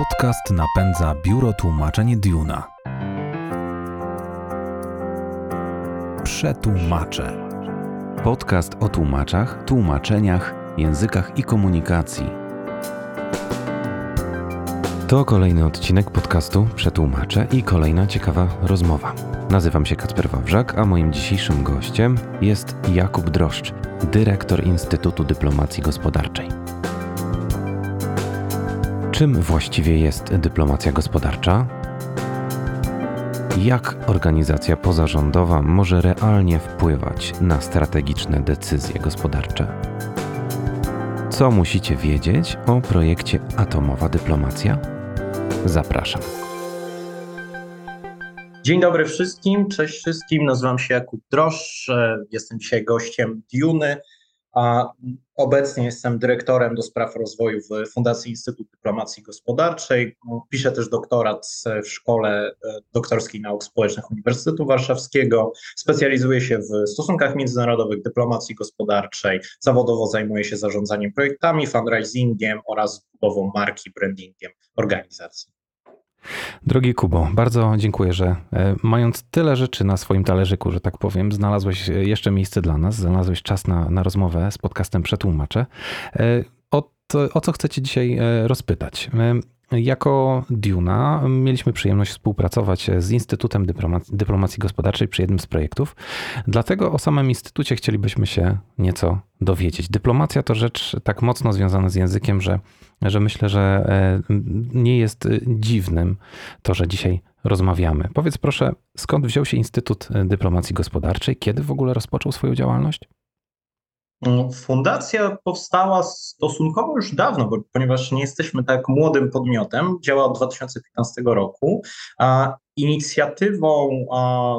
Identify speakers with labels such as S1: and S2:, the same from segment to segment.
S1: Podcast napędza Biuro Tłumaczeń Duna. Przetłumacze. Podcast o tłumaczach, tłumaczeniach, językach i komunikacji. To kolejny odcinek podcastu Przetłumaczę i kolejna ciekawa rozmowa. Nazywam się Kacper Wawrzak, a moim dzisiejszym gościem jest Jakub Droszcz, dyrektor Instytutu Dyplomacji Gospodarczej. Czym właściwie jest dyplomacja gospodarcza? Jak organizacja pozarządowa może realnie wpływać na strategiczne decyzje gospodarcze? Co musicie wiedzieć o projekcie Atomowa Dyplomacja? Zapraszam.
S2: Dzień dobry wszystkim, cześć wszystkim, nazywam się Jakub Droszcz, jestem dzisiaj gościem Duny, a obecnie jestem dyrektorem do spraw rozwoju w Fundacji Instytut Dyplomacji Gospodarczej. Piszę też doktorat w Szkole Doktorskiej Nauk Społecznych Uniwersytetu Warszawskiego. Specjalizuję się w stosunkach międzynarodowych, dyplomacji gospodarczej. Zawodowo zajmuję się zarządzaniem projektami, fundraisingiem oraz budową marki, brandingiem organizacji.
S1: Drogi Kubo, bardzo dziękuję, że e, mając tyle rzeczy na swoim talerzyku, że tak powiem, znalazłeś e, jeszcze miejsce dla nas, znalazłeś czas na, na rozmowę z podcastem Przetłumaczę. E, o, to, o co chcecie dzisiaj rozpytać? Jako Duna mieliśmy przyjemność współpracować z Instytutem Dyplomacji, Gospodarczej przy jednym z projektów. Dlatego o samym Instytucie chcielibyśmy się nieco dowiedzieć. Dyplomacja to rzecz tak mocno związana z językiem, że, że myślę, że e, nie jest dziwnym to, że dzisiaj rozmawiamy. Powiedz proszę, skąd wziął się Instytut Dyplomacji Gospodarczej? Kiedy w ogóle rozpoczął swoją działalność?
S2: Mm, fundacja powstała stosunkowo już dawno, bo, ponieważ nie jesteśmy tak młodym podmiotem, działa od 2015 roku. A inicjatywą a,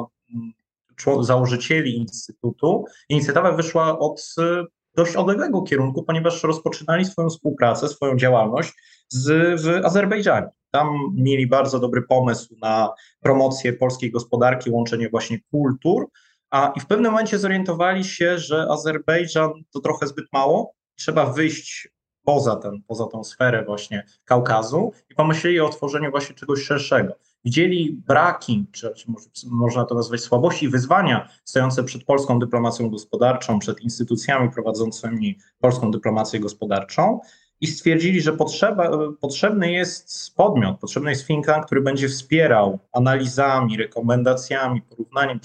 S2: założycieli Instytutu, inicjatywa wyszła od e, dość odległego kierunku, ponieważ rozpoczynali swoją współpracę, swoją działalność z, w Azerbejdżanie. Tam mieli bardzo dobry pomysł na promocję polskiej gospodarki, łączenie właśnie kultur, a i w pewnym momencie zorientowali się, że Azerbejdżan to trochę zbyt mało, trzeba wyjść poza, ten, poza tą sferę właśnie Kaukazu i pomyśleli o tworzeniu właśnie czegoś szerszego. Widzieli braki, czy, czy można to nazwać słabości, wyzwania stojące przed polską dyplomacją gospodarczą, przed instytucjami prowadzącymi polską dyplomację gospodarczą i stwierdzili, że potrzeba, potrzebny jest podmiot, potrzebny jest think tank, który będzie wspierał analizami, rekomendacjami, porównaniem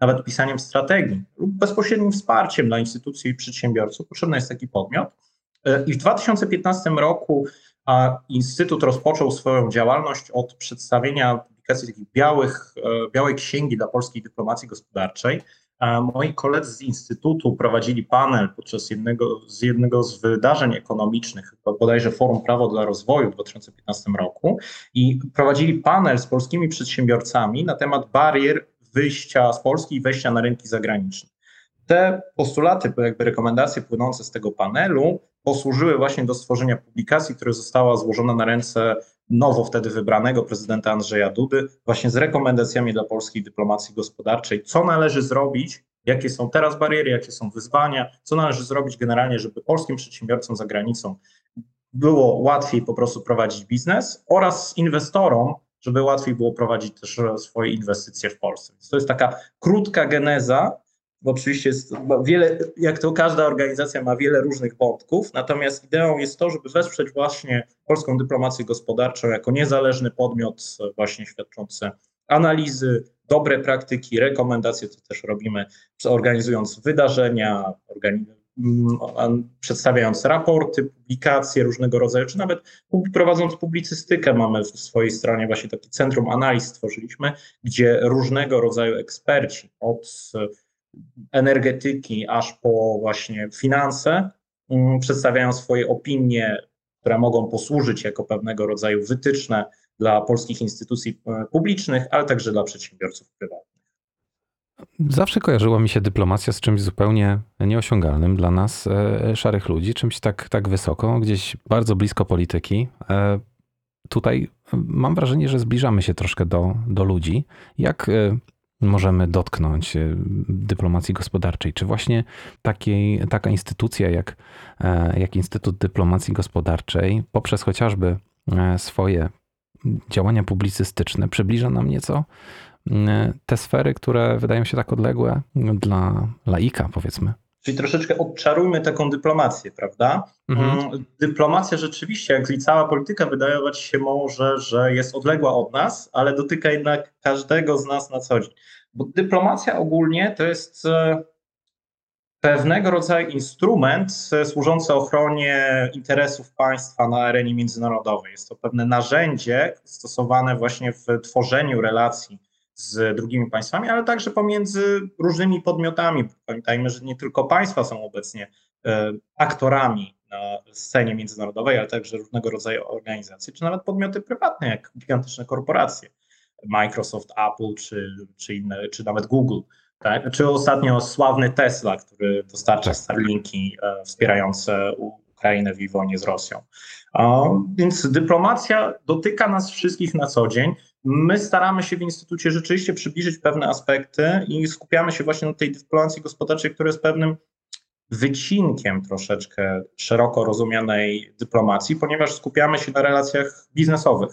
S2: nawet pisaniem strategii lub bezpośrednim wsparciem dla instytucji i przedsiębiorców, potrzebny jest taki podmiot. E, I w 2015 roku Instytut rozpoczął swoją działalność od przedstawienia publikacji takich białych, e, białej księgi dla polskiej dyplomacji gospodarczej. Moi koledzy z Instytutu prowadzili panel podczas jednego z, jednego z wydarzeń ekonomicznych, bodajże Forum Prawo dla Rozwoju w 2015 roku, i prowadzili panel z polskimi przedsiębiorcami na temat barier wyjścia z Polski i wejścia na rynki zagraniczne. Te postulaty, jakby rekomendacje płynące z tego panelu posłużyły właśnie do stworzenia publikacji, która została złożona na ręce nowo wtedy wybranego prezydenta Andrzeja Dudy, właśnie z rekomendacjami dla polskiej dyplomacji gospodarczej, co należy zrobić, jakie są teraz bariery, jakie są wyzwania, co należy zrobić generalnie, żeby polskim przedsiębiorcom za granicą było łatwiej po prostu prowadzić biznes? Oraz inwestorom żeby łatwiej było prowadzić też swoje inwestycje w Polsce. Więc to jest taka krótka geneza, bo oczywiście jest wiele, jak to każda organizacja ma wiele różnych wątków, natomiast ideą jest to, żeby wesprzeć właśnie polską dyplomację gospodarczą jako niezależny podmiot właśnie świadczący analizy, dobre praktyki, rekomendacje, to też robimy, organizując wydarzenia, organizując Mm, przedstawiając raporty, publikacje różnego rodzaju, czy nawet prowadząc publicystykę, mamy w swojej stronie właśnie taki centrum analiz stworzyliśmy, gdzie różnego rodzaju eksperci od energetyki aż po właśnie finanse mm, przedstawiają swoje opinie, które mogą posłużyć jako pewnego rodzaju wytyczne dla polskich instytucji e, publicznych, ale także dla przedsiębiorców prywatnych.
S1: Zawsze kojarzyła mi się dyplomacja z czymś zupełnie nieosiągalnym dla nas, e, szarych ludzi, czymś tak, tak wysoko, gdzieś bardzo blisko polityki. E, tutaj mam wrażenie, że zbliżamy się troszkę do, do ludzi. Jak e, możemy dotknąć dyplomacji gospodarczej? Czy właśnie takiej, taka instytucja jak, jak Instytut Dyplomacji Gospodarczej, poprzez chociażby swoje działania publicystyczne przybliża nam nieco te sfery, które wydają się tak odległe dla laika, powiedzmy.
S2: Czyli troszeczkę odczarujmy taką dyplomację, prawda? Mhm. Mm, dyplomacja rzeczywiście, jak i cała polityka, wydawać się może, że jest odległa od nas, ale dotyka jednak każdego z nas na co dzień. Bo dyplomacja ogólnie to jest e, pewnego rodzaju instrument e, służący ochronie interesów państwa na arenie międzynarodowej. Jest to pewne narzędzie stosowane właśnie w tworzeniu relacji z drugimi państwami, ale także pomiędzy różnymi podmiotami. Pamiętajmy, że nie tylko państwa są obecnie e, aktorami na scenie międzynarodowej, ale także różnego rodzaju organizacje, czy nawet podmioty prywatne, jak gigantyczne korporacje, Microsoft, Apple, czy, czy, inne, czy nawet Google. Tak? Czy ostatnio sławny Tesla, który dostarcza tak. Starlinki e, wspierające Ukrainę w wojnie z Rosją. Więc dyplomacja dotyka nas wszystkich na co dzień. My staramy się w Instytucie rzeczywiście przybliżyć pewne aspekty i skupiamy się właśnie na tej dyplomacji gospodarczej, która jest pewnym wycinkiem troszeczkę szeroko rozumianej dyplomacji, ponieważ skupiamy się na relacjach biznesowych.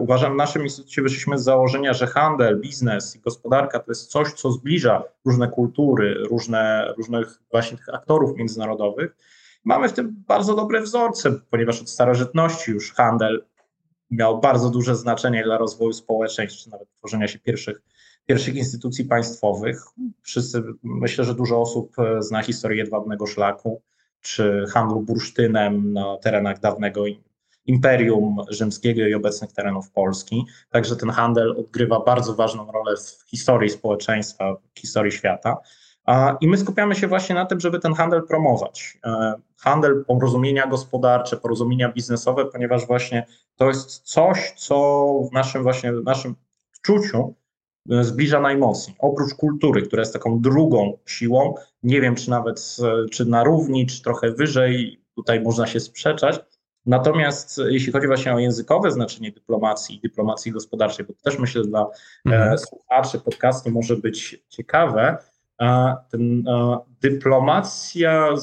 S2: Uważam, w naszym instytucie wyszliśmy z założenia, że handel, biznes i gospodarka to jest coś, co zbliża różne kultury, różne, różnych właśnie tych aktorów międzynarodowych. Mamy w tym bardzo dobre wzorce, ponieważ od starożytności już handel miał bardzo duże znaczenie dla rozwoju społeczeństw, czy nawet tworzenia się pierwszych, pierwszych instytucji państwowych. Wszyscy, myślę, że dużo osób e, zna historię Jedwabnego Szlaku, czy handlu bursztynem na terenach dawnego Imperium Rzymskiego i obecnych terenów Polski. Także ten handel odgrywa bardzo ważną rolę w historii społeczeństwa, w historii świata. I my skupiamy się właśnie na tym, żeby ten handel promować. E, handel, porozumienia gospodarcze, porozumienia biznesowe, ponieważ właśnie to jest coś, co w naszym właśnie w naszym wczuciu e, zbliża najmocniej. Oprócz kultury, która jest taką drugą siłą, nie wiem czy nawet e, czy na równi, czy trochę wyżej, tutaj można się sprzeczać. Natomiast jeśli chodzi właśnie o językowe znaczenie dyplomacji i dyplomacji gospodarczej, bo to też myślę dla mhm. słuchaczy podcastu może być ciekawe, ten, dyplomacja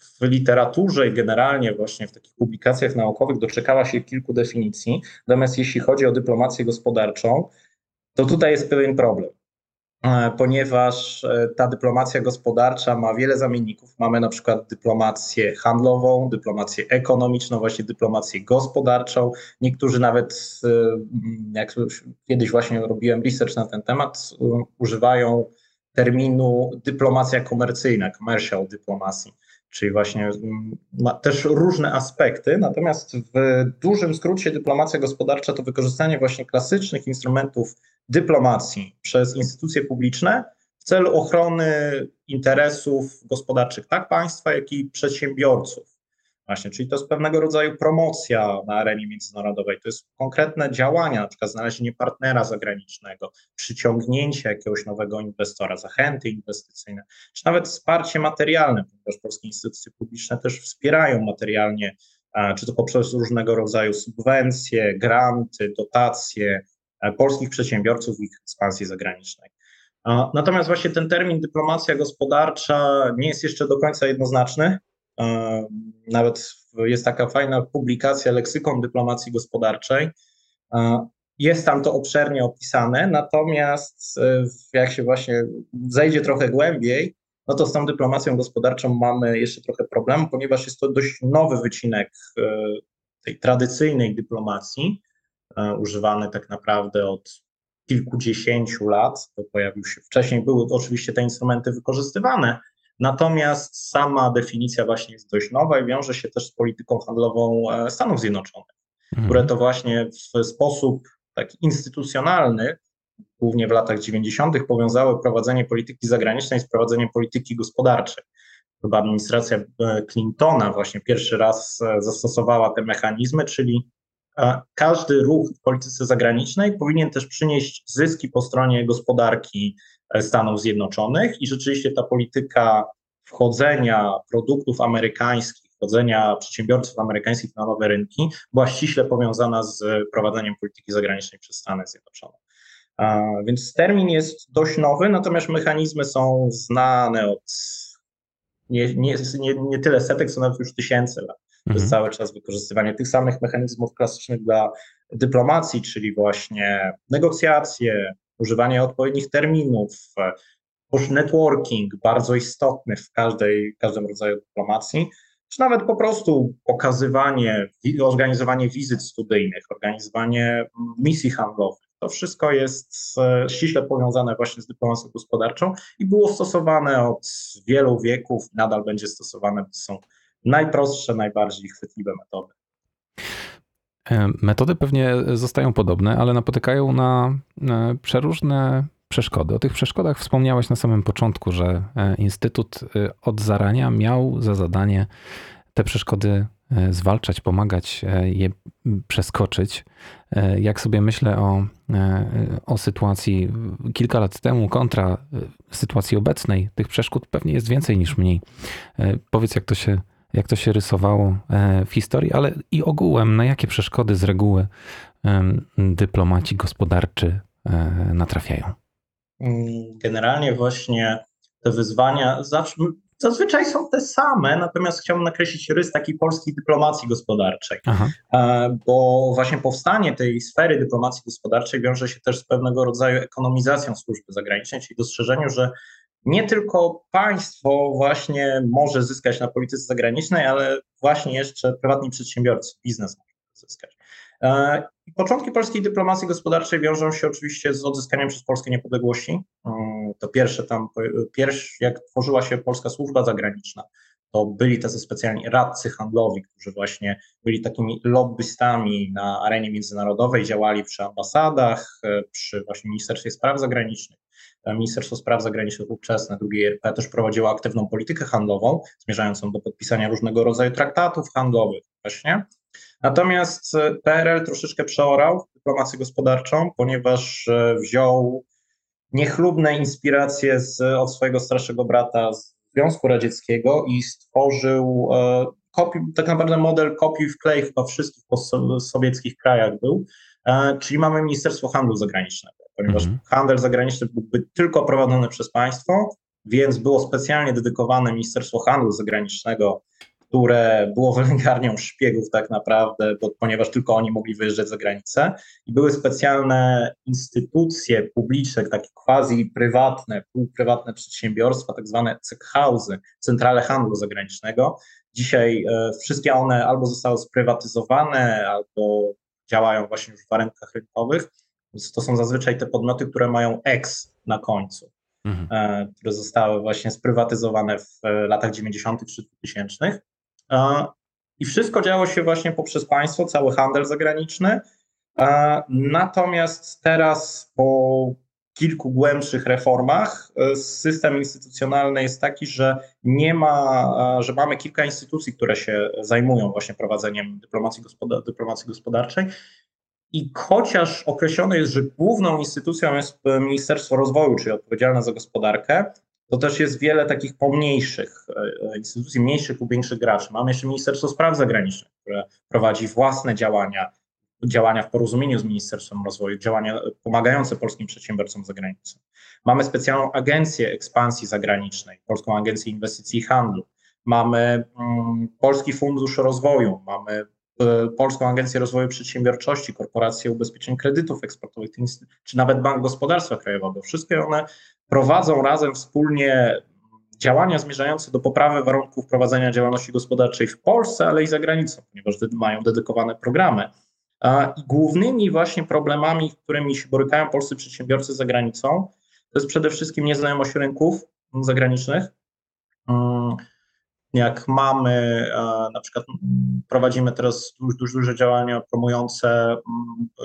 S2: w literaturze i generalnie właśnie w takich publikacjach naukowych doczekała się kilku definicji. Natomiast jeśli chodzi o dyplomację gospodarczą, to tutaj jest pewien problem, e, ponieważ e, ta dyplomacja gospodarcza ma wiele zamienników. Mamy na przykład dyplomację handlową, dyplomację ekonomiczną, właśnie dyplomację gospodarczą. Niektórzy nawet, e, jak kiedyś właśnie robiłem research na ten temat, używają terminu dyplomacja komercyjna, commercial diplomacy, czyli właśnie mm, ma też różne aspekty, natomiast w dużym skrócie dyplomacja gospodarcza to wykorzystanie właśnie klasycznych instrumentów dyplomacji przez instytucje publiczne w celu ochrony interesów gospodarczych tak państwa, jak i przedsiębiorców. Właśnie, czyli to jest pewnego rodzaju promocja na arenie międzynarodowej, to jest konkretne działania, na przykład znalezienie partnera zagranicznego, przyciągnięcie jakiegoś nowego inwestora, zachęty inwestycyjne, czy nawet wsparcie materialne, ponieważ polskie instytucje publiczne też wspierają materialnie, czy to poprzez różnego rodzaju subwencje, granty, dotacje polskich przedsiębiorców w ich ekspansji zagranicznej. Natomiast właśnie ten termin dyplomacja gospodarcza nie jest jeszcze do końca jednoznaczny. Nawet jest taka fajna publikacja Leksykon Dyplomacji Gospodarczej. Jest tam to obszernie opisane, natomiast e, jak się właśnie zejdzie trochę głębiej, no to z tą dyplomacją gospodarczą mamy jeszcze trochę problemu, ponieważ jest to dość nowy wycinek e, tej tradycyjnej dyplomacji, e, używany tak naprawdę od kilkudziesięciu lat, bo pojawił się wcześniej, były oczywiście te instrumenty wykorzystywane, Natomiast sama definicja właśnie jest dość nowa i wiąże się też z polityką handlową e, Stanów Zjednoczonych, mhm. które to właśnie w sposób taki instytucjonalny, głównie w latach 90., powiązały prowadzenie polityki zagranicznej z prowadzeniem polityki gospodarczej. Chyba administracja e, Clintona właśnie pierwszy raz e, zastosowała te mechanizmy, czyli każdy ruch w polityce zagranicznej powinien też przynieść zyski po stronie gospodarki Stanów Zjednoczonych i rzeczywiście ta polityka wchodzenia produktów amerykańskich, wchodzenia przedsiębiorców amerykańskich na nowe rynki była ściśle powiązana z prowadzeniem polityki zagranicznej przez Stany Zjednoczone. Więc termin jest dość nowy, natomiast mechanizmy są znane od nie, nie, nie, nie tyle setek, co nawet już tysięcy lat. To jest mhm. cały czas wykorzystywanie tych samych mechanizmów klasycznych dla dyplomacji, czyli właśnie negocjacje, używanie odpowiednich terminów, networking bardzo istotny w każdej, każdym rodzaju dyplomacji, czy nawet po prostu pokazywanie, organizowanie wizyt studyjnych, organizowanie misji handlowych. To wszystko jest e, ściśle powiązane właśnie z dyplomacją gospodarczą i było stosowane od wielu wieków, nadal będzie stosowane, bo są najprostsze, najbardziej chwytliwe metody.
S1: E, metody pewnie zostają podobne, ale napotykają na przeróżne przeszkody. O tych przeszkodach wspomniałeś na samym początku, że e, Instytut od zarania miał za zadanie te przeszkody E, zwalczać, pomagać e, je przeskoczyć. E, jak sobie myślę o, o sytuacji kilka lat temu kontra sytuacji obecnej, tych przeszkód pewnie jest więcej niż mniej. Powiedz, jak to się, jak to się rysowało w historii, ale i ogółem, na jakie przeszkody z reguły dyplomaci gospodarczy natrafiają?
S2: Generalnie właśnie te wyzwania zawsze zazwyczaj są te same, natomiast chciałbym nakreślić rys takiej polskiej dyplomacji gospodarczej, Aha. E, bo właśnie powstanie tej sfery dyplomacji gospodarczej wiąże się też z pewnego rodzaju ekonomizacją służby zagranicznej, czyli dostrzeżeniu, że nie tylko państwo właśnie może zyskać na polityce zagranicznej, ale właśnie jeszcze prywatni przedsiębiorcy, biznes może zyskać. E, początki polskiej dyplomacji gospodarczej wiążą się oczywiście z odzyskaniem przez Polskę niepodległości. Mm, to pierwsze tam, pierwszy, jak tworzyła się polska służba zagraniczna, to byli tacy specjalni radcy handlowi, którzy właśnie byli takimi lobbystami na arenie międzynarodowej, działali przy ambasadach, e, przy właśnie Ministerstwie Spraw Zagranicznych. E, Ministerstwo Spraw Zagranicznych ówczesne, drugie RP, też prowadziło aktywną politykę handlową, zmierzającą do podpisania różnego rodzaju traktatów handlowych właśnie. Natomiast e, PRL troszeczkę przeorał dyplomację gospodarczą, ponieważ e, wziął niechlubne inspiracje z, od swojego starszego brata z Związku Radzieckiego i stworzył kopi, tak naprawdę model kopiuj wklej chyba wszystkich posowieckich krajach był, czyli mamy Ministerstwo Handlu Zagranicznego, ponieważ mhm. handel zagraniczny byłby tylko prowadzony przez państwo, więc było specjalnie dedykowane Ministerstwo Handlu Zagranicznego które było wylęgarnią szpiegów tak naprawdę, bo, ponieważ tylko oni mogli wyjeżdżać za granicę i były specjalne instytucje publiczne, takie quasi prywatne, półprywatne przedsiębiorstwa, tak zwane cechhouse'y, centrale handlu zagranicznego. Dzisiaj e, wszystkie one albo zostały sprywatyzowane, albo działają właśnie już w warunkach rynkowych. To są zazwyczaj te podmioty, które mają ex na końcu. Mhm. E, które zostały właśnie sprywatyzowane w e, latach 90. czy 2000. I wszystko działo się właśnie poprzez państwo, cały handel zagraniczny. Natomiast teraz po kilku głębszych reformach e, system instytucjonalny jest taki, że nie ma, że mamy kilka instytucji, które się zajmują właśnie prowadzeniem dyplomacji, dyplomacji gospodarczej. I chociaż określone jest, że główną instytucją jest Ministerstwo Rozwoju, czyli odpowiedzialne za gospodarkę, to też jest wiele takich pomniejszych e, instytucji, mniejszych lub większych graczy. Mamy jeszcze Ministerstwo Spraw Zagranicznych, które prowadzi własne działania, działania w porozumieniu z Ministerstwem Rozwoju, działania pomagające polskim przedsiębiorcom za granicą. Mamy specjalną agencję ekspansji zagranicznej, Polską Agencję Inwestycji i Handlu. Mamy mm, Polski Fundusz Rozwoju, mamy e, Polską Agencję Rozwoju Przedsiębiorczości, Korporację Ubezpieczeń Kredytów Eksportowych, czy nawet Bank Gospodarstwa Krajowego. Wszystkie one prowadzą razem wspólnie działania zmierzające do poprawy warunków prowadzenia działalności gospodarczej w Polsce, ale i za granicą, ponieważ mają dedykowane programy. I głównymi właśnie problemami, którymi się borykają polscy przedsiębiorcy za granicą, to jest przede wszystkim nieznajomość rynków zagranicznych. Mm, jak mamy, na przykład prowadzimy teraz duże, duże, duże działania promujące mm,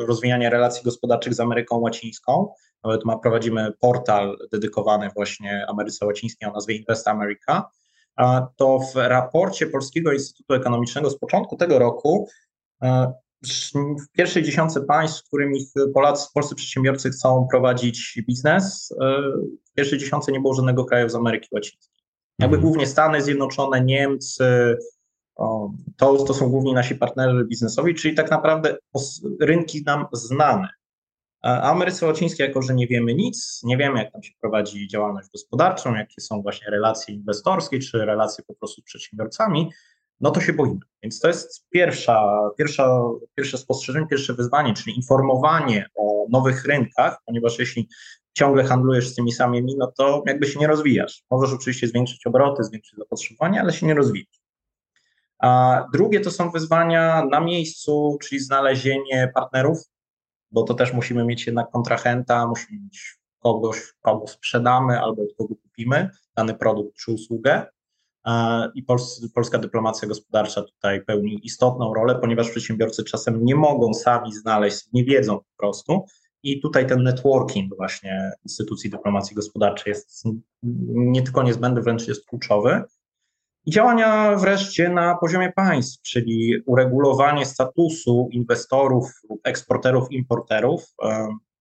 S2: rozwijanie relacji gospodarczych z Ameryką Łacińską, nawet ma, prowadzimy portal dedykowany właśnie Ameryce Łacińskiej o nazwie Invest America, to w raporcie Polskiego Instytutu Ekonomicznego z początku tego roku w pierwszej dziesiątce państw, w którymi Polacy, polscy przedsiębiorcy chcą prowadzić biznes, w pierwszej dziesiątce nie było żadnego kraju z Ameryki Łacińskiej. Jakby mhm. głównie Stany Zjednoczone, Niemcy, to, to są głównie nasi partnerzy biznesowi, czyli tak naprawdę rynki nam znane. A Ameryce Łacińskiej, jako że nie wiemy nic, nie wiemy, jak tam się prowadzi działalność gospodarczą, jakie są właśnie relacje inwestorskie, czy relacje po prostu z przedsiębiorcami, no to się boimy. Więc to jest pierwsza, pierwsza, pierwsze spostrzeżenie, pierwsze wyzwanie, czyli informowanie o nowych rynkach, ponieważ jeśli ciągle handlujesz z tymi samymi, no to jakby się nie rozwijasz. Możesz oczywiście zwiększyć obroty, zwiększyć zapotrzebowanie, ale się nie rozwijasz. A drugie to są wyzwania na miejscu, czyli znalezienie partnerów, bo to też musimy mieć jednak kontrahenta, musimy mieć kogoś, kogo sprzedamy albo od kogo kupimy dany produkt czy usługę. I polska dyplomacja gospodarcza tutaj pełni istotną rolę, ponieważ przedsiębiorcy czasem nie mogą sami znaleźć, nie wiedzą po prostu. I tutaj ten networking właśnie instytucji dyplomacji gospodarczej jest nie tylko niezbędny, wręcz jest kluczowy. I działania wreszcie na poziomie państw, czyli uregulowanie statusu inwestorów eksporterów, importerów,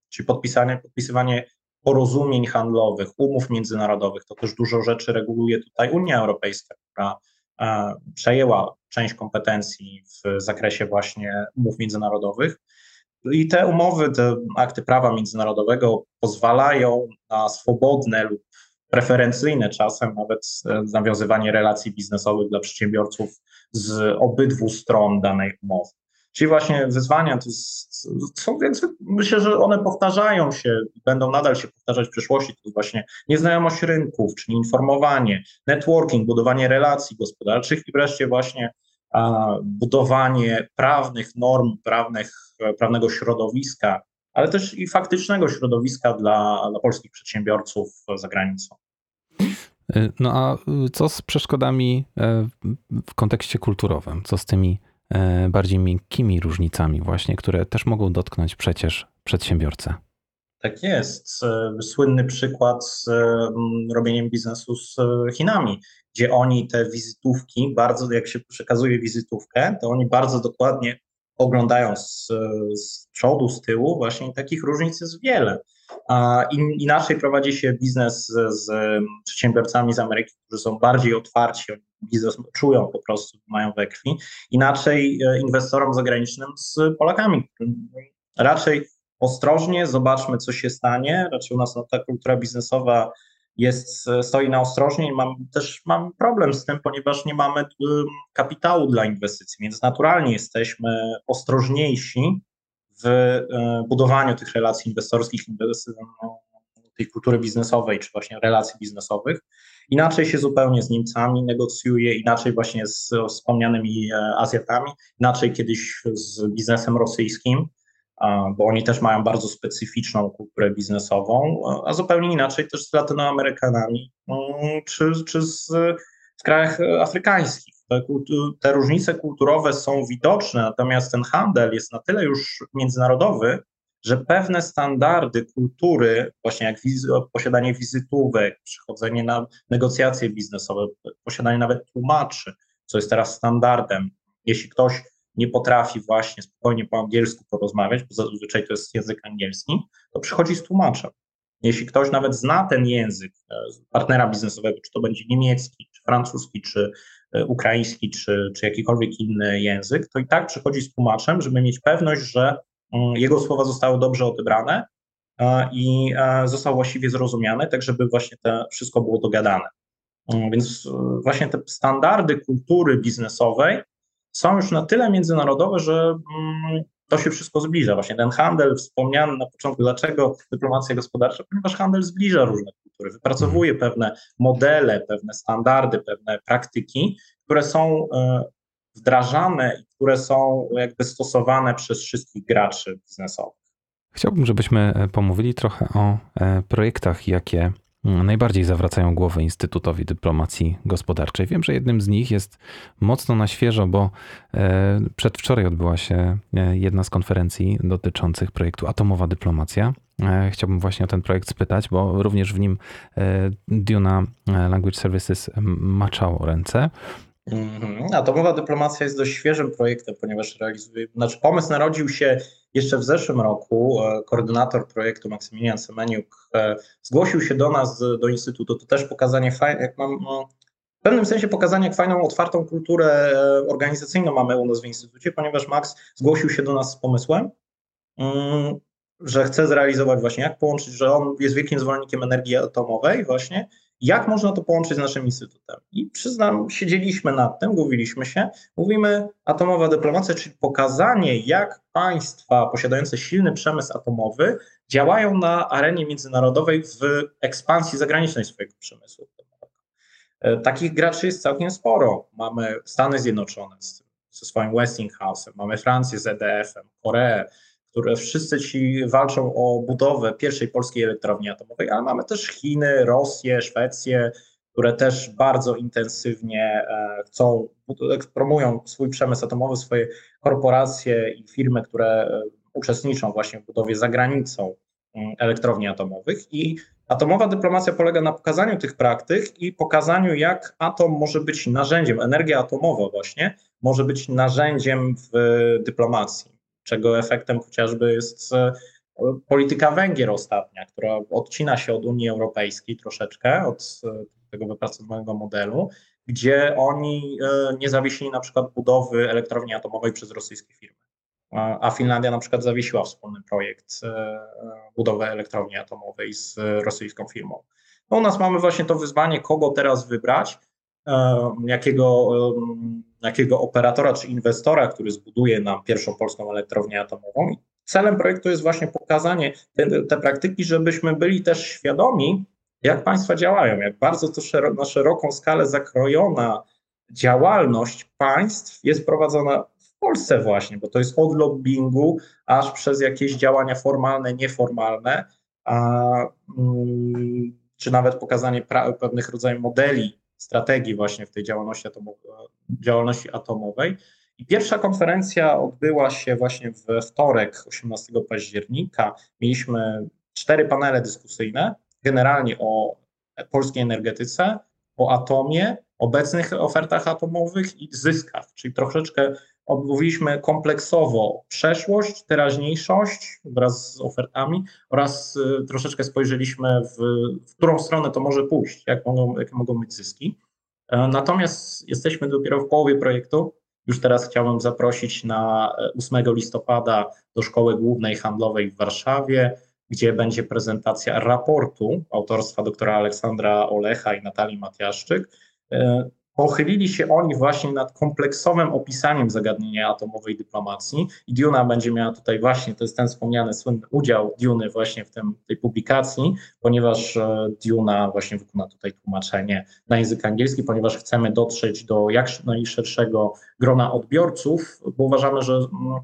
S2: czyli podpisanie, podpisywanie porozumień handlowych, umów międzynarodowych. To też dużo rzeczy reguluje tutaj Unia Europejska, która e, przejęła część kompetencji w zakresie właśnie umów międzynarodowych. I te umowy, te akty prawa międzynarodowego pozwalają na swobodne lub preferencyjne czasem nawet e, nawiązywanie relacji biznesowych dla przedsiębiorców z obydwu stron danej umowy. Czyli właśnie wyzwania to są, więc myślę, że one powtarzają się, będą nadal się powtarzać w przyszłości. To jest właśnie nieznajomość rynków, czyli informowanie, networking, budowanie relacji gospodarczych i wreszcie właśnie a, budowanie prawnych norm, prawnych, prawnego środowiska, ale też i faktycznego środowiska dla, dla polskich przedsiębiorców za granicą.
S1: No a co z przeszkodami e, w kontekście kulturowym? Co z tymi E, bardziej miękkimi różnicami, właśnie, które też mogą dotknąć przecież przedsiębiorcę.
S2: Tak jest. E, słynny przykład z robieniem biznesu z e, Chinami, gdzie oni te wizytówki, bardzo, jak się przekazuje wizytówkę, to oni bardzo dokładnie oglądają z, przodu, z tyłu, właśnie takich różnic jest wiele. A in, inaczej prowadzi się biznes z, z przedsiębiorcami z Ameryki, którzy są bardziej otwarci, biznes czują po prostu, mają we krwi. Inaczej e, inwestorom zagranicznym z Polakami. Raczej ostrożnie, zobaczmy, co się stanie. Raczej u nas no, ta kultura biznesowa jest, stoi na ostrożnie i mam, też mam problem z tym, ponieważ nie mamy kapitału dla inwestycji, więc naturalnie jesteśmy ostrożniejsi w e, budowaniu tych relacji inwestorskich, tej kultury biznesowej, czy właśnie relacji biznesowych. Inaczej się zupełnie z Niemcami negocjuje, inaczej właśnie z wspomnianymi e, Azjatami, inaczej kiedyś z biznesem rosyjskim, bo oni też mają bardzo specyficzną kulturę biznesową, a zupełnie inaczej też z Latynoamerykanami mm, czy, czy z, z krajach afrykańskich. Te, te różnice kulturowe są widoczne, natomiast ten handel jest na tyle już międzynarodowy, że pewne standardy kultury, właśnie jak posiadanie wizytówek, przychodzenie na negocjacje biznesowe, posiadanie nawet tłumaczy, co jest teraz standardem. Jeśli ktoś nie potrafi właśnie spokojnie po angielsku porozmawiać, bo zazwyczaj to jest język angielski, to przychodzi z tłumaczem. Jeśli ktoś nawet zna ten język e, partnera biznesowego, czy to będzie niemiecki, czy francuski, czy e, ukraiński, czy, czy jakikolwiek inny język, to i tak przychodzi z tłumaczem, żeby mieć pewność, że Mm, jego słowa zostały dobrze odebrane i został właściwie zrozumiany, tak żeby właśnie to wszystko było dogadane. Mm, więc e, właśnie te standardy kultury biznesowej są już na tyle międzynarodowe, że mm, to się wszystko zbliża. Właśnie ten handel wspomniany na początku, dlaczego dyplomacja gospodarcza? Ponieważ handel zbliża różne kultury, wypracowuje mhm. pewne modele, pewne standardy, pewne praktyki, które są e, wdrażane i które są jakby stosowane przez wszystkich graczy biznesowych.
S1: Chciałbym, żebyśmy e, pomówili trochę o e, projektach, jakie najbardziej zawracają głowę Instytutowi Dyplomacji Gospodarczej. Wiem, że jednym z nich jest mocno na świeżo, bo e, przedwczoraj odbyła się jedna z konferencji dotyczących projektu Atomowa Dyplomacja. Chciałbym właśnie o ten projekt spytać, bo również w nim Duna Language Services maczało ręce.
S2: Mhm. Atomowa dyplomacja jest dość świeżym projektem, ponieważ realizuje, znaczy pomysł narodził się jeszcze w zeszłym roku. E, koordynator projektu Maksymilian Semeniuk e, zgłosił się do nas, do Instytutu. To też pokazanie fajne, jak mam, no, w pewnym sensie pokazanie, jak fajną, otwartą kulturę e, organizacyjną mamy u nas w Instytucie, ponieważ Max zgłosił się do nas z pomysłem, mm, że chce zrealizować właśnie, jak połączyć, że on jest wielkim zwolennikiem energii atomowej właśnie Jak można to połączyć z naszym instytutem? I przyznam, siedzieliśmy nad tym, mówiliśmy się, mówimy atomowa dyplomacja, czyli pokazanie, jak państwa posiadające silny przemysł atomowy działają na arenie międzynarodowej w ekspansji zagranicznej swojego przemysłu. E, takich graczy jest całkiem sporo. Mamy Stany Zjednoczone ze swoim Westinghouse'em, mamy Francję z EDF-em, Koreę, które wszyscy ci walczą o budowę pierwszej polskiej elektrowni atomowej, ale mamy też Chiny, Rosję, Szwecję, które też bardzo intensywnie e, chcą, promują swój przemysł atomowy, swoje korporacje i firmy, które e, uczestniczą właśnie w budowie za granicą mm, elektrowni atomowych. I atomowa dyplomacja polega na pokazaniu tych praktyk i pokazaniu, jak atom może być narzędziem, energia atomowa właśnie może być narzędziem w dyplomacji czego efektem chociażby jest e, polityka Węgier ostatnia, która odcina się od Unii Europejskiej troszeczkę, od e, tego wypracowanego modelu, gdzie oni e, nie zawiesili na przykład budowy elektrowni atomowej przez rosyjskie firmy. A Finlandia na przykład zawiesiła wspólny projekt budowy elektrowni atomowej z rosyjską firmą. No u nas mamy właśnie to wyzwanie, kogo teraz wybrać, jakiego jakiego operatora czy inwestora, który zbuduje nam pierwszą polską elektrownię atomową. Celem projektu jest właśnie pokazanie te, te praktyki, żebyśmy byli też świadomi, jak państwa działają, jak bardzo to na szeroką skalę zakrojona działalność państw jest prowadzona w Polsce właśnie, bo to jest od lobbingu aż przez jakieś działania formalne, nieformalne, a, mm, czy nawet pokazanie pra- pewnych rodzajów modeli strategii właśnie w tej działalności, atomowej, działalności atomowej. I pierwsza konferencja odbyła się właśnie we wtorek, 18 października. Mieliśmy cztery panele dyskusyjne, generalnie o polskiej energetyce, o atomie, obecnych ofertach atomowych i zyskach, czyli troszeczkę omówiliśmy kompleksowo przeszłość, teraźniejszość wraz z ofertami oraz y, troszeczkę spojrzeliśmy w, w którą stronę to może pójść, jak mogą, jakie mogą być zyski. E, natomiast jesteśmy dopiero w połowie projektu. Już teraz chciałbym zaprosić na 8 e, listopada do Szkoły Głównej Handlowej w Warszawie, gdzie będzie prezentacja raportu autorstwa doktora Aleksandra Olecha i Natalii Matiaszczyk e, Pochylili się oni właśnie nad kompleksowym opisaniem zagadnienia atomowej dyplomacji i Duna będzie miała tutaj właśnie, to jest ten wspomniany słynny udział Duny właśnie w tym, tej publikacji, ponieważ e, Duna właśnie wykona tutaj tłumaczenie na język angielski, ponieważ chcemy dotrzeć do jak najszerszego grona odbiorców, bo uważamy, że mm,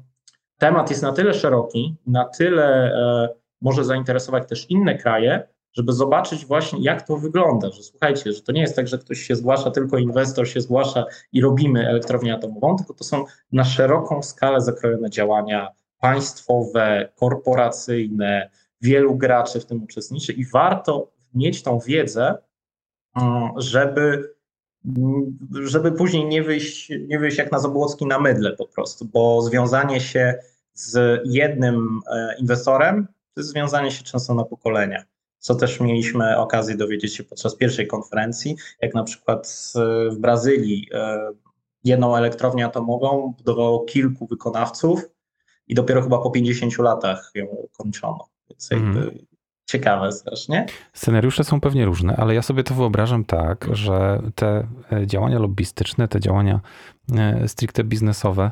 S2: temat jest na tyle szeroki, na tyle e, może zainteresować też inne kraje, żeby zobaczyć właśnie, jak to wygląda, że słuchajcie, że to nie jest tak, że ktoś się zgłasza, tylko inwestor się zgłasza i robimy elektrownię atomową, tylko to są na szeroką skalę zakrojone działania państwowe, korporacyjne, wielu graczy w tym uczestniczy i warto mieć tą wiedzę, mm, żeby, mm, żeby później nie wyjść, nie wyjść jak na Zabłocki na mydle po prostu, bo związanie się z jednym e, inwestorem to jest związanie się często na pokolenia co też mieliśmy okazję dowiedzieć się podczas pierwszej konferencji, jak na przykład w Brazylii e, jedną elektrownię atomową budowało kilku wykonawców i dopiero chyba po 50 latach ją kończono. Więc jakby mm. ciekawe strasznie.
S1: Scenariusze są pewnie różne, ale ja sobie to wyobrażam tak, że te e, działania lobbystyczne, te działania e, stricte biznesowe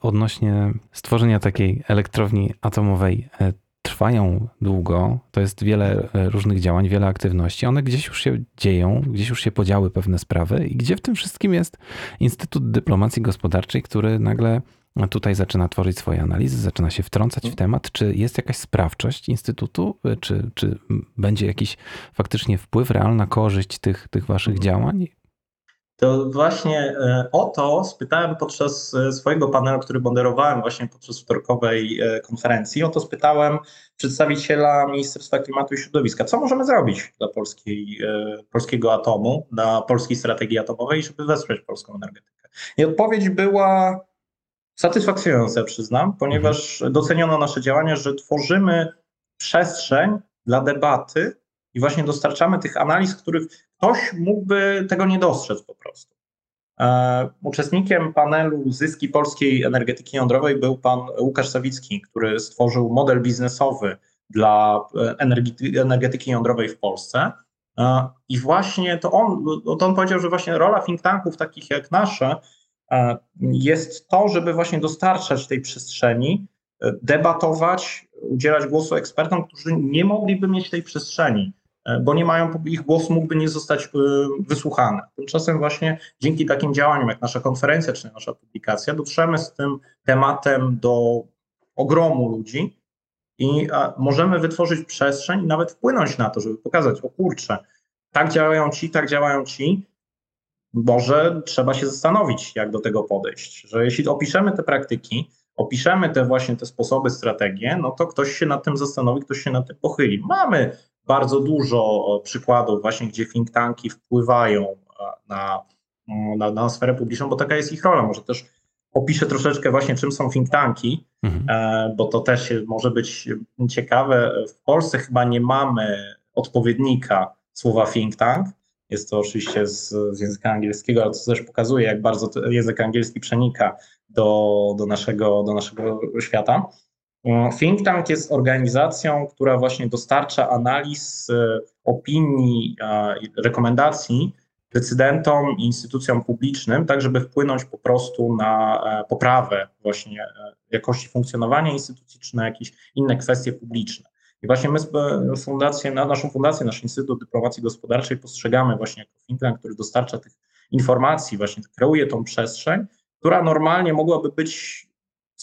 S1: odnośnie stworzenia takiej elektrowni atomowej trwają długo, to jest wiele e, różnych działań, wiele aktywności. One gdzieś już się dzieją, gdzieś już się podziały pewne sprawy i gdzie w tym wszystkim jest Instytut Dyplomacji Gospodarczej, który nagle tutaj zaczyna tworzyć swoje analizy, zaczyna się wtrącać w temat. Czy jest jakaś sprawczość Instytutu, czy, czy będzie jakiś faktycznie wpływ, realna korzyść tych, tych waszych mhm. działań?
S2: To właśnie e, o to spytałem podczas e, swojego panelu, który moderowałem właśnie podczas wtorkowej e, konferencji. O to spytałem przedstawiciela Ministerstwa Klimatu i Środowiska, co możemy zrobić dla polskiej, polskiego atomu, dla polskiej strategii atomowej, żeby wesprzeć polską energetykę. I odpowiedź była satysfakcjonująca, przyznam, ponieważ mhm. doceniono nasze działania, że tworzymy przestrzeń dla debaty i właśnie dostarczamy tych analiz, których ktoś mógłby tego nie dostrzec po prostu. E, uczestnikiem panelu Zyski polskiej energetyki jądrowej był pan Łukasz Sawicki, który stworzył model biznesowy dla e, energetyki jądrowej w Polsce. I właśnie to on, to on powiedział, że właśnie rola think tanków takich jak nasze jest to, żeby właśnie dostarczać tej przestrzeni, debatować, udzielać głosu ekspertom, którzy nie mogliby mieć tej przestrzeni, bo nie mają, ich głos mógłby nie zostać wysłuchany. Tymczasem właśnie dzięki takim działaniom, jak nasza konferencja czy nasza publikacja, dotrzemy z tym tematem do ogromu ludzi i możemy wytworzyć przestrzeń i nawet wpłynąć na to, żeby pokazać, o kurczę, tak działają ci, tak działają ci, może trzeba się zastanowić, jak do tego podejść. Że jeśli opiszemy te praktyki, opiszemy te właśnie te sposoby, strategie, no to ktoś się nad tym zastanowi, ktoś się nad tym pochyli. Mamy bardzo dużo przykładów właśnie, gdzie think tanki wpływają na, na, na sferę publiczną, bo taka jest ich rola. Może też opiszę troszeczkę właśnie, czym są think tanki, mhm. E, bo to też może być ciekawe. W Polsce chyba nie mamy odpowiednika słowa think tank. Jest to oczywiście z, z języka angielskiego, ale to też pokazuje, jak bardzo język angielski przenika do, do, naszego, do naszego świata. E, think tank jest organizacją, która właśnie dostarcza analiz, e, opinii, rekomendacji decydentom i instytucjom publicznym, tak żeby wpłynąć po prostu na e, poprawę właśnie jakości funkcjonowania instytucji, czy na jakieś inne kwestie publiczne. I właśnie my fundację, na naszą fundację, nasz Instytut Dyplomacji Gospodarczej postrzegamy właśnie jako think tank, który dostarcza tych informacji, właśnie kreuje tą przestrzeń, która normalnie mogłaby być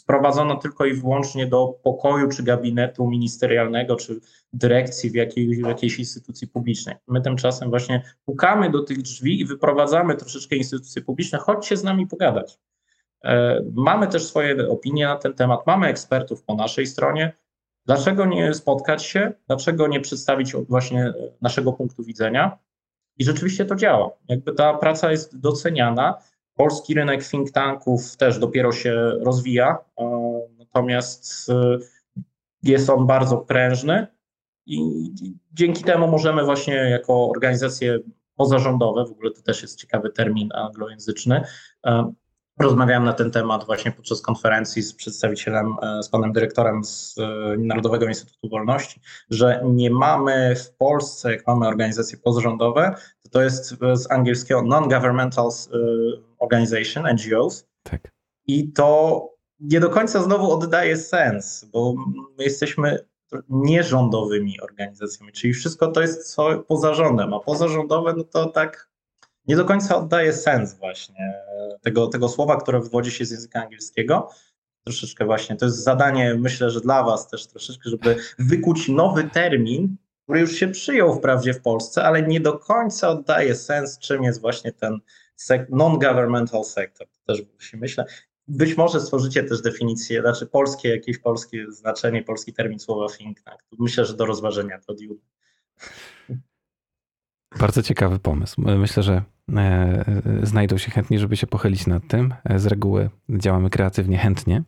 S2: sprowadzona tylko i wyłącznie do pokoju czy gabinetu ministerialnego, czy dyrekcji w, jakiej, w jakiejś instytucji publicznej. My tymczasem właśnie pukamy do tych drzwi i wyprowadzamy troszeczkę instytucje publiczne, chodźcie z nami pogadać. E, mamy też swoje opinie na ten temat, mamy ekspertów po naszej stronie, Dlaczego nie spotkać się? Dlaczego nie przedstawić właśnie naszego punktu widzenia? I rzeczywiście to działa. Jakby ta praca jest doceniana. Polski rynek think tanków też dopiero się rozwija, e, natomiast e, jest on bardzo prężny i dzięki temu możemy właśnie jako organizacje pozarządowe, w ogóle to też jest ciekawy termin anglojęzyczny, e, Rozmawiałem na ten temat właśnie podczas konferencji z przedstawicielem, z panem dyrektorem z Narodowego Instytutu Wolności, że nie mamy w Polsce, jak mamy organizacje pozarządowe, to jest z angielskiego non-governmental e, organization, NGOs. Tak. I to nie do końca znowu oddaje sens, bo my jesteśmy nierządowymi organizacjami, czyli wszystko to jest co poza rządem, a pozarządowe no to tak nie do końca oddaje sens właśnie tego, tego słowa, które wywodzi się z języka angielskiego. Troszeczkę właśnie, to jest zadanie, myślę, że dla Was też troszeczkę, żeby wykuć nowy termin, który już się przyjął wprawdzie w Polsce, ale nie do końca oddaje sens, czym jest właśnie ten non-governmental sector. To też się myślę. Być może stworzycie też definicję, znaczy polskie, jakieś polskie znaczenie, polski termin słowa think tank. Myślę, że do rozważenia to diu.
S1: Bardzo ciekawy pomysł. Myślę, że e, znajdą się chętni, żeby się pochylić nad tym. Z reguły działamy kreatywnie, chętnie.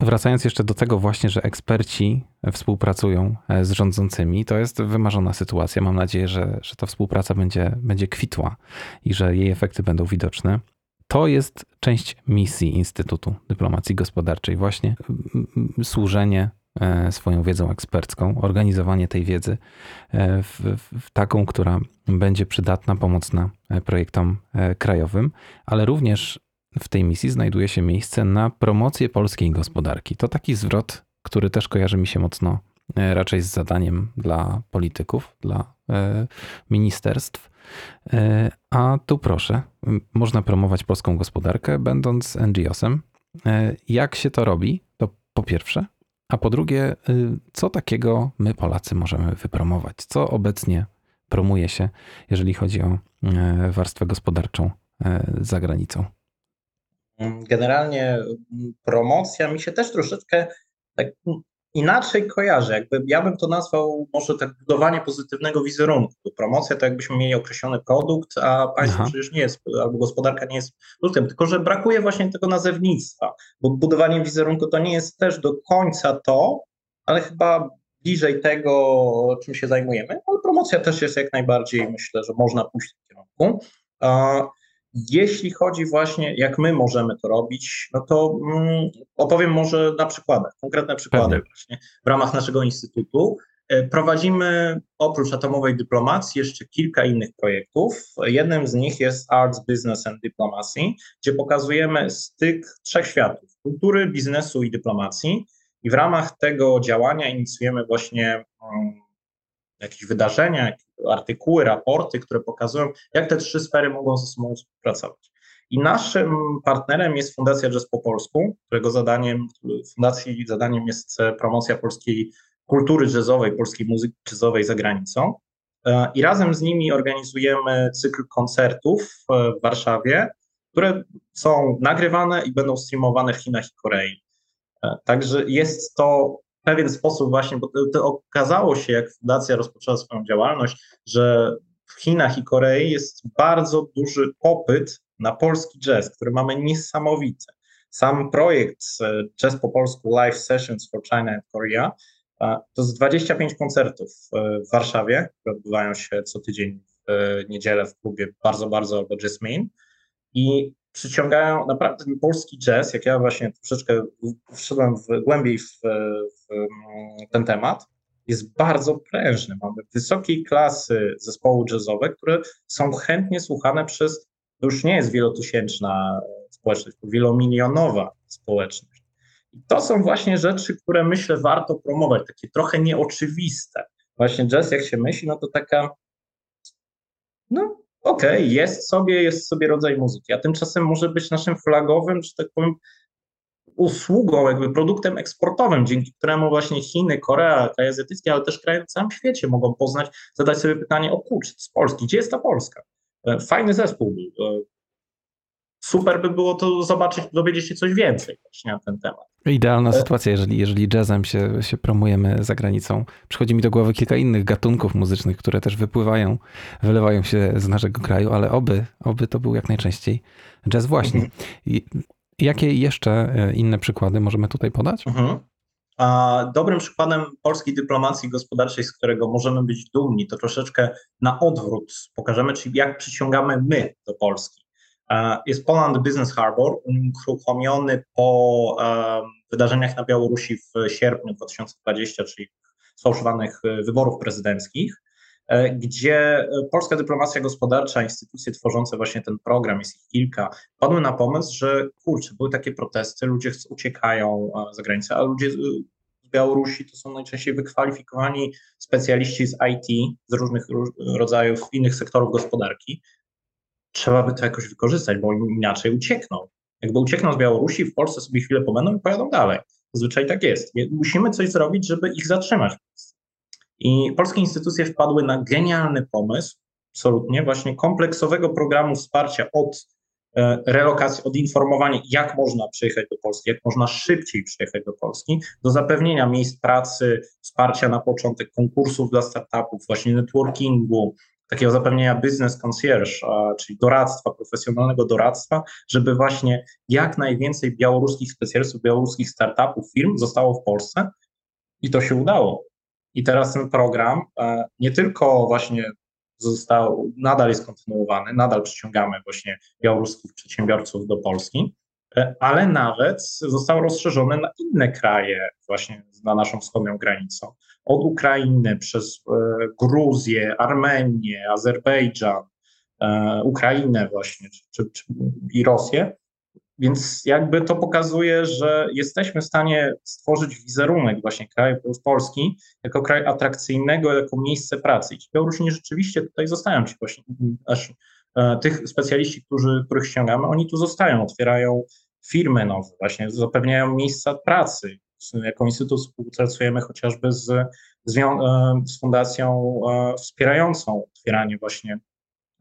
S1: Wracając jeszcze do tego właśnie, że eksperci współpracują e, z rządzącymi, to jest wymarzona sytuacja. Mam nadzieję, że, że ta współpraca będzie, będzie kwitła i że jej efekty będą widoczne. To jest część misji Instytutu Dyplomacji Gospodarczej, właśnie służenie E, swoją wiedzą ekspercką, organizowanie tej wiedzy e, w, w, taką, która będzie przydatna, pomocna projektom krajowym, ale również w tej misji znajduje się miejsce na promocję polskiej gospodarki. To taki zwrot, który też kojarzy mi się mocno raczej z zadaniem dla polityków, dla ministerstw. A tu proszę, można promować polską gospodarkę, będąc NGO-sem. Jak się to robi? To po pierwsze, a po drugie, co takiego my Polacy możemy wypromować? Co obecnie promuje się, jeżeli chodzi o e, warstwę gospodarczą e, za granicą?
S2: Generalnie mm, promocja mi się też troszeczkę tak inaczej kojarzy. Jakby ja bym to nazwał może tak budowanie pozytywnego wizerunku. Promocja to jakbyśmy mieli określony produkt, a państwo Aha. przecież nie jest, albo gospodarka nie jest produktem, tylko że brakuje właśnie tego nazewnictwa, bo budowanie wizerunku to nie jest też do końca to, ale chyba bliżej tego, czym się zajmujemy. Ale promocja też jest jak najbardziej, myślę, że można pójść w tym kierunku. Jeśli chodzi właśnie, jak my możemy to robić, no to mm, opowiem może na przykładach, konkretne przykłady Pewnie. właśnie w ramach naszego instytutu. Prowadzimy oprócz atomowej dyplomacji jeszcze kilka innych projektów. Jednym z nich jest Arts, Business and Diplomacy, gdzie pokazujemy styk trzech światów: kultury, biznesu i dyplomacji. I w ramach tego działania inicjujemy właśnie um, jakieś wydarzenia, artykuły, raporty, które pokazują, jak te trzy sfery mogą ze sobą współpracować. I naszym partnerem jest Fundacja Jazz po polsku, którego zadaniem, fundacji zadaniem jest promocja polskiej kultury jazzowej, polskiej muzyki jazzowej za granicą. E, I razem z nimi organizujemy cykl koncertów e, w Warszawie, które są nagrywane i będą streamowane w Chinach i Korei. E, także jest to pewien sposób właśnie, bo to, to okazało się, jak fundacja rozpoczęła swoją działalność, że w Chinach i Korei jest bardzo duży popyt na polski jazz, który mamy niesamowity. Sam projekt Jazz po polsku Live Sessions for China and Korea to jest 25 koncertów w Warszawie, które odbywają się co tydzień w niedzielę w klubie bardzo, bardzo albo Jasmine i przyciągają naprawdę polski jazz, jak ja właśnie troszeczkę wszedłem w, głębiej w, w ten temat, jest bardzo prężny. Mamy wysokiej klasy zespoły jazzowe, które są chętnie słuchane przez, to już nie jest wielotysięczna społeczność, to wielomilionowa społeczność. I to są właśnie rzeczy, które myślę warto promować, takie trochę nieoczywiste. Właśnie jazz, jak się myśli, no to taka, okej, okay, jest sobie, jest sobie rodzaj muzyki, a tymczasem może być naszym flagowym, że tak powiem, usługą, jakby produktem eksportowym, dzięki któremu właśnie Chiny, Korea, kraje azjatyckie, ale też kraje na całym świecie mogą poznać, zadać sobie pytanie, o kurczę, z Polski, gdzie jest ta Polska? E, fajny zespół był. E, super by było to zobaczyć, dowiedzieć się coś więcej właśnie na ten temat.
S1: Idealna sytuacja, jeżeli, jeżeli jazzem się, się promujemy za granicą. Przychodzi mi do głowy kilka innych gatunków muzycznych, które też wypływają, wylewają się z naszego kraju, ale oby, oby to był jak najczęściej jazz właśnie. Mhm. I jakie jeszcze e, inne przykłady możemy tutaj podać? Mhm.
S2: A dobrym przykładem polskiej dyplomacji gospodarczej, z którego możemy być dumni, to troszeczkę na odwrót pokażemy, czyli jak przyciągamy my do Polski. Jest Poland Business Harbor, uruchomiony po wydarzeniach na Białorusi w sierpniu 2020, czyli sfałszowanych e, wyborów prezydenckich, e, gdzie polska dyplomacja gospodarcza, instytucje tworzące właśnie ten program, jest ich kilka, padły na pomysł, że kurczę, były takie protesty, ludzie uciekają za granicę, a ludzie z Białorusi to są najczęściej wykwalifikowani specjaliści z IT, z różnych rodzajów innych sektorów gospodarki, trzeba by to jakoś wykorzystać, bo inaczej uciekną. Jakby uciekną z Białorusi, w Polsce sobie chwilę pobędą i pojadą dalej. Zazwyczaj tak jest. Musimy coś zrobić, żeby ich zatrzymać. I polskie instytucje wpadły na genialny pomysł, absolutnie, właśnie kompleksowego programu wsparcia od e, relokacji, od informowania, jak można przyjechać do Polski, jak można szybciej przyjechać do Polski, do zapewnienia miejsc pracy, wsparcia na początek konkursów dla startupów, właśnie networkingu, takiego zapewnienia business concierge, czyli doradztwa, profesjonalnego doradztwa, żeby właśnie jak najwięcej białoruskich specjalistów, białoruskich startupów, firm zostało w Polsce i to się udało. I teraz ten program e, nie tylko właśnie został, nadal jest kontynuowany, nadal przyciągamy właśnie białoruskich przedsiębiorców do Polski, ale nawet został rozszerzony na inne kraje właśnie na naszą wschodnią granicą od Ukrainy przez e, Gruzję, Armenię, Azerbejdżan, e, Ukrainę właśnie czy, czy, i Rosję. Więc jakby to pokazuje, że jesteśmy w stanie stworzyć wizerunek właśnie kraju Polski jako kraj atrakcyjnego, jako miejsce pracy. I ci Białorusini rzeczywiście tutaj zostają, ci właśnie e, tych specjaliści, którzy, których ściągamy, oni tu zostają, otwierają firmy nowe, właśnie zapewniają miejsca pracy, jako Instytut współpracujemy chociażby z, z, e, fundacją e, wspierającą otwieranie właśnie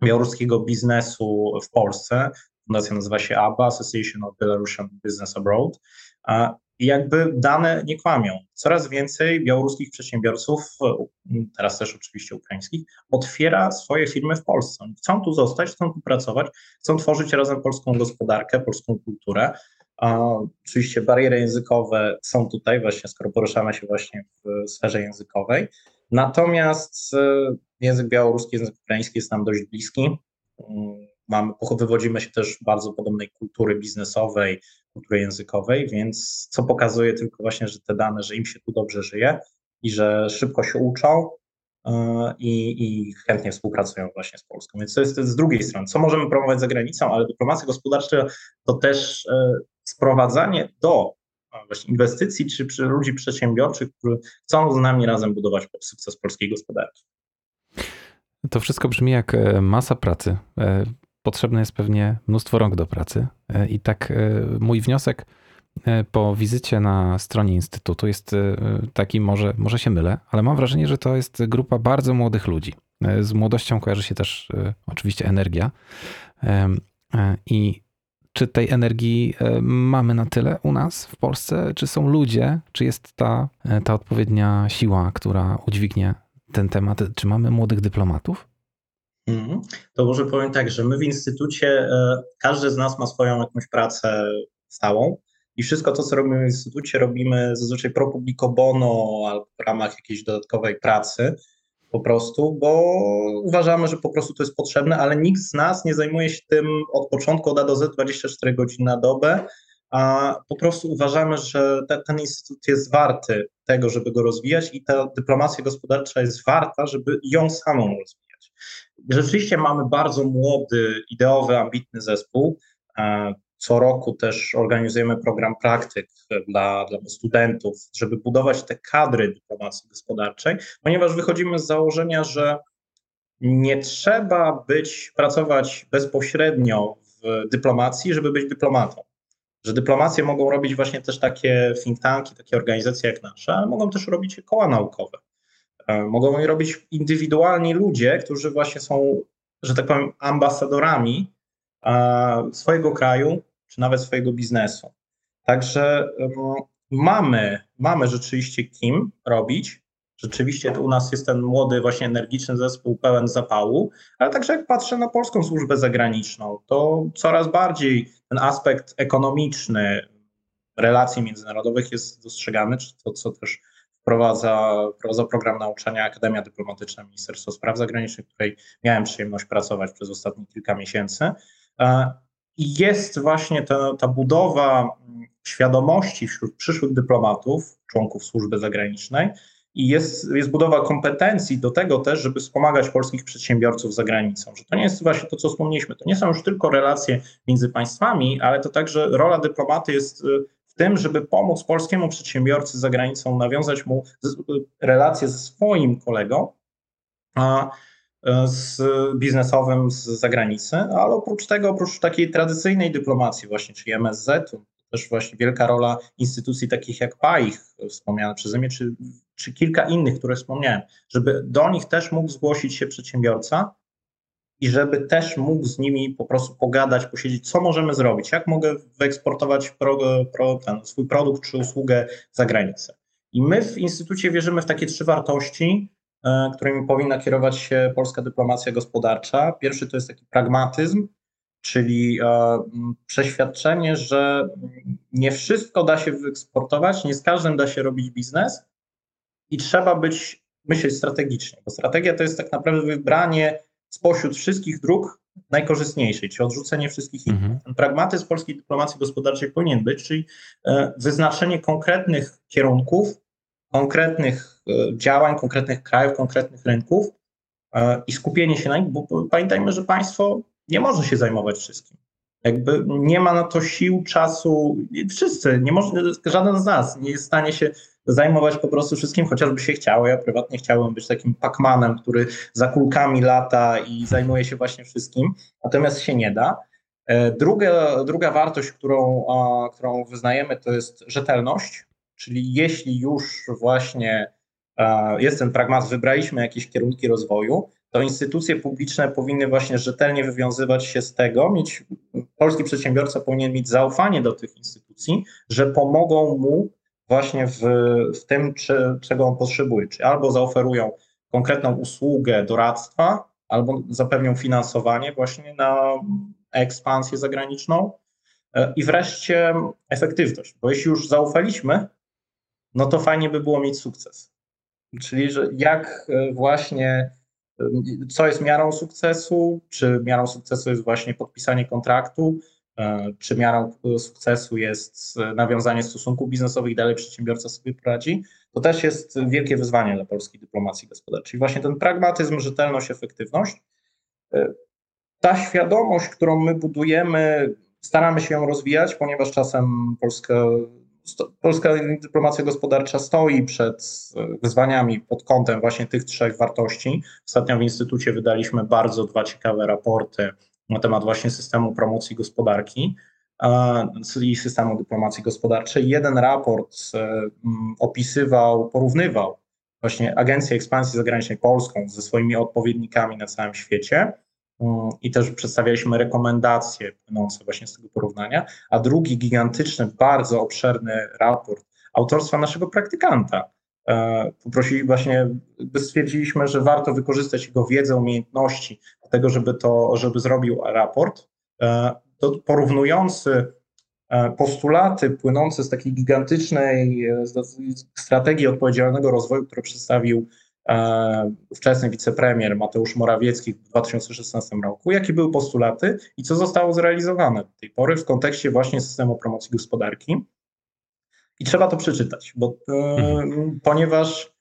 S2: białoruskiego biznesu w Polsce. Fundacja nazywa się ABA, Association of Belarusian Business Abroad. I jakby dane nie kłamią. Coraz więcej białoruskich przedsiębiorców, teraz też oczywiście ukraińskich, otwiera swoje firmy w Polsce. Chcą tu zostać, chcą tu pracować, chcą tworzyć razem polską gospodarkę, polską kulturę. Oczywiście bariery językowe są tutaj, właśnie skoro poruszamy się właśnie w sferze językowej. Natomiast e, język białoruski, język ukraiński jest nam dość bliski. Mm, mamy, wywodzimy się też bardzo podobnej kultury biznesowej, kultury językowej, więc co pokazuje tylko właśnie, że te dane, że im się tu dobrze żyje, i że szybko się uczą i, i chętnie współpracują właśnie z Polską. Więc to jest z drugiej strony, co możemy promować za granicą, ale dyplomacja gospodarcza to też sprowadzanie do właśnie inwestycji czy przy ludzi przedsiębiorczych, którzy chcą z nami razem budować sukces polskiej gospodarki.
S1: To wszystko brzmi jak e, masa pracy. E, potrzebne jest pewnie mnóstwo rąk do pracy. E, I tak mój wniosek po wizycie na stronie Instytutu jest taki, może, może się mylę, ale mam wrażenie, że to jest grupa bardzo młodych ludzi. Z młodością kojarzy się też oczywiście energia. I czy tej energii e, mamy na tyle u nas w Polsce? Czy są ludzie? Czy jest ta, e, ta odpowiednia siła, która udźwignie ten temat? Czy mamy młodych dyplomatów?
S2: Mhm. To może powiem tak, że my w instytucie, e, każdy z nas ma swoją jakąś pracę stałą i wszystko to, co robimy w instytucie, robimy zazwyczaj pro publico bono albo w ramach jakiejś dodatkowej pracy po prostu, bo uważamy, że po prostu to jest potrzebne, ale nikt z nas nie zajmuje się tym od początku od A do Z 24 godziny na dobę, a po prostu uważamy, że te, ten instytut jest warty tego, żeby go rozwijać i ta dyplomacja gospodarcza jest warta, żeby ją samą rozwijać. Rzeczywiście mamy bardzo młody, ideowy, ambitny zespół. E, co roku też organizujemy program praktyk dla, dla studentów, żeby budować te kadry dyplomacji gospodarczej, ponieważ wychodzimy z założenia, że nie trzeba być, pracować bezpośrednio w dyplomacji, żeby być dyplomatą. Że dyplomację mogą robić właśnie też takie think tanki, takie organizacje jak nasze, ale mogą też robić koła naukowe. E, mogą je robić indywidualni ludzie, którzy właśnie są, że tak powiem, ambasadorami e, swojego kraju, czy nawet swojego biznesu. Także mamy, mamy rzeczywiście kim robić. Rzeczywiście u nas jest ten młody, właśnie energiczny zespół pełen zapału, ale także jak patrzę na polską służbę zagraniczną, to coraz bardziej ten aspekt ekonomiczny relacji międzynarodowych jest dostrzegany, czy to, co też wprowadza, wprowadza program nauczania Akademia Dyplomatyczna Ministerstwa Spraw Zagranicznych, w której miałem przyjemność pracować przez ostatnie kilka miesięcy. E, i jest właśnie ta, ta budowa świadomości wśród przyszłych dyplomatów, członków służby zagranicznej, i jest, jest budowa kompetencji do tego też, żeby wspomagać polskich przedsiębiorców za granicą. Że to nie jest właśnie to, co wspomnieliśmy, to nie są już tylko relacje między państwami, ale to także rola dyplomaty jest y, tym, żeby pomóc polskiemu przedsiębiorcy za granicą, nawiązać mu relacje ze swoim kolegą, a E, z biznesowym z zagranicy, ale oprócz tego, oprócz takiej tradycyjnej dyplomacji właśnie, czyli MSZ-u, też właśnie wielka rola instytucji takich jak PAIH, wspomniane przeze mnie, czy, czy kilka innych, które wspomniałem, żeby do nich też mógł zgłosić się przedsiębiorca i żeby też mógł z nimi po prostu pogadać, posiedzieć, co możemy zrobić, jak mogę wyeksportować pro, pro, ten, swój produkt czy usługę za granicę. I my w Instytucie wierzymy w takie trzy wartości, E, którymi powinna kierować się polska dyplomacja gospodarcza. Pierwszy to jest taki pragmatyzm, czyli e, przeświadczenie, że nie wszystko da się wyeksportować, nie z każdym da się robić biznes i trzeba być, myśleć strategicznie, bo strategia to jest tak naprawdę wybranie spośród wszystkich dróg najkorzystniejszej, czy odrzucenie wszystkich innych. Mhm. Ten pragmatyzm polskiej dyplomacji gospodarczej powinien być, czyli e, wyznaczenie konkretnych kierunków, konkretnych e, działań, konkretnych krajów, konkretnych rynków e, i skupienie się na nich, bo pamiętajmy, że państwo nie może się zajmować wszystkim. Jakby nie ma na to sił, czasu, wszyscy, nie może, żaden z nas nie jest w stanie się zajmować po prostu wszystkim, chociażby się chciało. Ja prywatnie chciałem być takim pakmanem, który za kulkami lata i zajmuje się właśnie wszystkim, natomiast się nie da. E, druga, druga wartość, którą, którą wyznajemy, to jest rzetelność. Czyli jeśli już właśnie e, jest ten pragmat, wybraliśmy jakieś kierunki rozwoju, to instytucje publiczne powinny właśnie rzetelnie wywiązywać się z tego, mieć, polski przedsiębiorca powinien mieć zaufanie do tych instytucji, że pomogą mu właśnie w, w tym, czy, czego on potrzebuje. Czy albo zaoferują konkretną usługę doradztwa, albo zapewnią finansowanie właśnie na ekspansję zagraniczną. E, I wreszcie efektywność, bo jeśli już zaufaliśmy, no to fajnie by było mieć sukces. Czyli, że jak e, właśnie, co jest miarą sukcesu, czy miarą sukcesu jest właśnie podpisanie kontraktu, czy miarą sukcesu jest nawiązanie stosunków biznesowych i dalej przedsiębiorca sobie poradzi, to też jest wielkie wyzwanie dla polskiej dyplomacji gospodarczej. Właśnie ten pragmatyzm, rzetelność, efektywność, ta świadomość, którą my budujemy, staramy się ją rozwijać, ponieważ czasem Polska, polska dyplomacja gospodarcza stoi przed wyzwaniami pod kątem właśnie tych trzech wartości. Ostatnio w Instytucie wydaliśmy bardzo dwa ciekawe raporty na temat właśnie systemu promocji gospodarki i systemu dyplomacji gospodarczej. Jeden raport opisywał, porównywał właśnie Agencję Ekspansji Zagranicznej Polską ze swoimi odpowiednikami na całym świecie i też przedstawialiśmy rekomendacje płynące właśnie z tego porównania, a drugi gigantyczny, bardzo obszerny raport autorstwa naszego praktykanta. E, poprosili właśnie, stwierdziliśmy, że warto wykorzystać jego wiedzę, umiejętności do tego, żeby to, żeby zrobił raport e, porównujący e, postulaty płynące z takiej gigantycznej strategii odpowiedzialnego rozwoju, którą przedstawił ówczesny wicepremier Mateusz Morawiecki w 2016 roku, jakie były postulaty i co zostało zrealizowane do tej pory w kontekście właśnie systemu promocji gospodarki. I trzeba to przeczytać, bo, e, mhm. ponieważ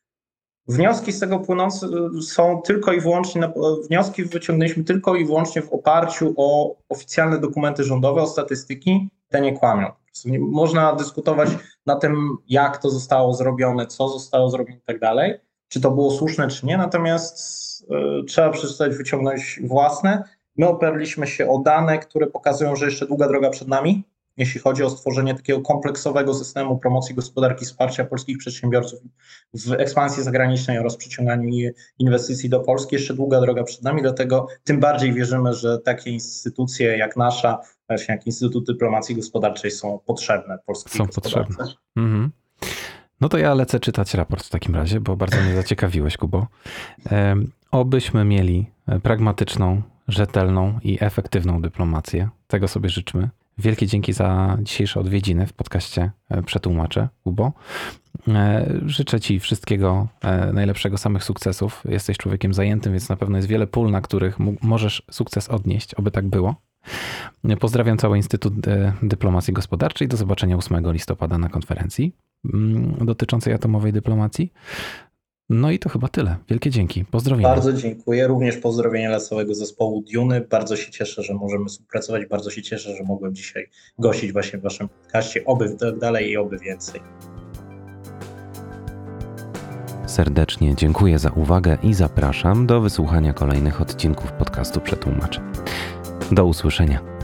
S2: wnioski z tego płynące są tylko i wyłącznie, wnioski wyciągnęliśmy tylko i wyłącznie w oparciu o oficjalne dokumenty rządowe, o statystyki, te nie kłamią. Można dyskutować na tym, jak to zostało zrobione, co zostało zrobione i tak dalej, czy to było słuszne, czy nie. Natomiast y, trzeba przeczytać, wyciągnąć własne. My oparliśmy się o dane, które pokazują, że jeszcze długa droga przed nami, jeśli chodzi o stworzenie takiego kompleksowego systemu promocji gospodarki, wsparcia polskich przedsiębiorców w ekspansji zagranicznej oraz przyciąganiu inwestycji do Polski. Jeszcze długa droga przed nami, dlatego tym bardziej wierzymy, że takie instytucje jak nasza, właśnie jak Instytut Dyplomacji Gospodarczej są potrzebne polskiej
S1: Są potrzebne. Mhm. No to ja lecę czytać raport w takim razie, bo bardzo mnie zaciekawiłeś, Kubo. Obyśmy mieli e, pragmatyczną, rzetelną i efektywną dyplomację. Tego sobie życzmy. Wielkie dzięki za dzisiejsze odwiedziny w podcaście e, Przetłumaczę, Kubo. E, życzę Ci wszystkiego najlepszego, samych sukcesów. Jesteś człowiekiem zajętym, więc na pewno jest wiele pól, na których możesz sukces odnieść, oby tak było. Pozdrawiam cały Instytut Dyplomacji Gospodarczej. Do zobaczenia 8 listopada na konferencji. Mm, dotyczącej atomowej dyplomacji. No i to chyba tyle. Wielkie dzięki. Pozdrowienia.
S2: Bardzo dziękuję. Również pozdrowienia dla całego zespołu Duny. Bardzo się cieszę, że możemy współpracować. Bardzo się cieszę, że mogłem dzisiaj gościć właśnie w waszym podcaście. Oby dalej i oby więcej.
S1: Serdecznie dziękuję za uwagę i zapraszam do wysłuchania kolejnych odcinków podcastu Przetłumaczę. Do usłyszenia.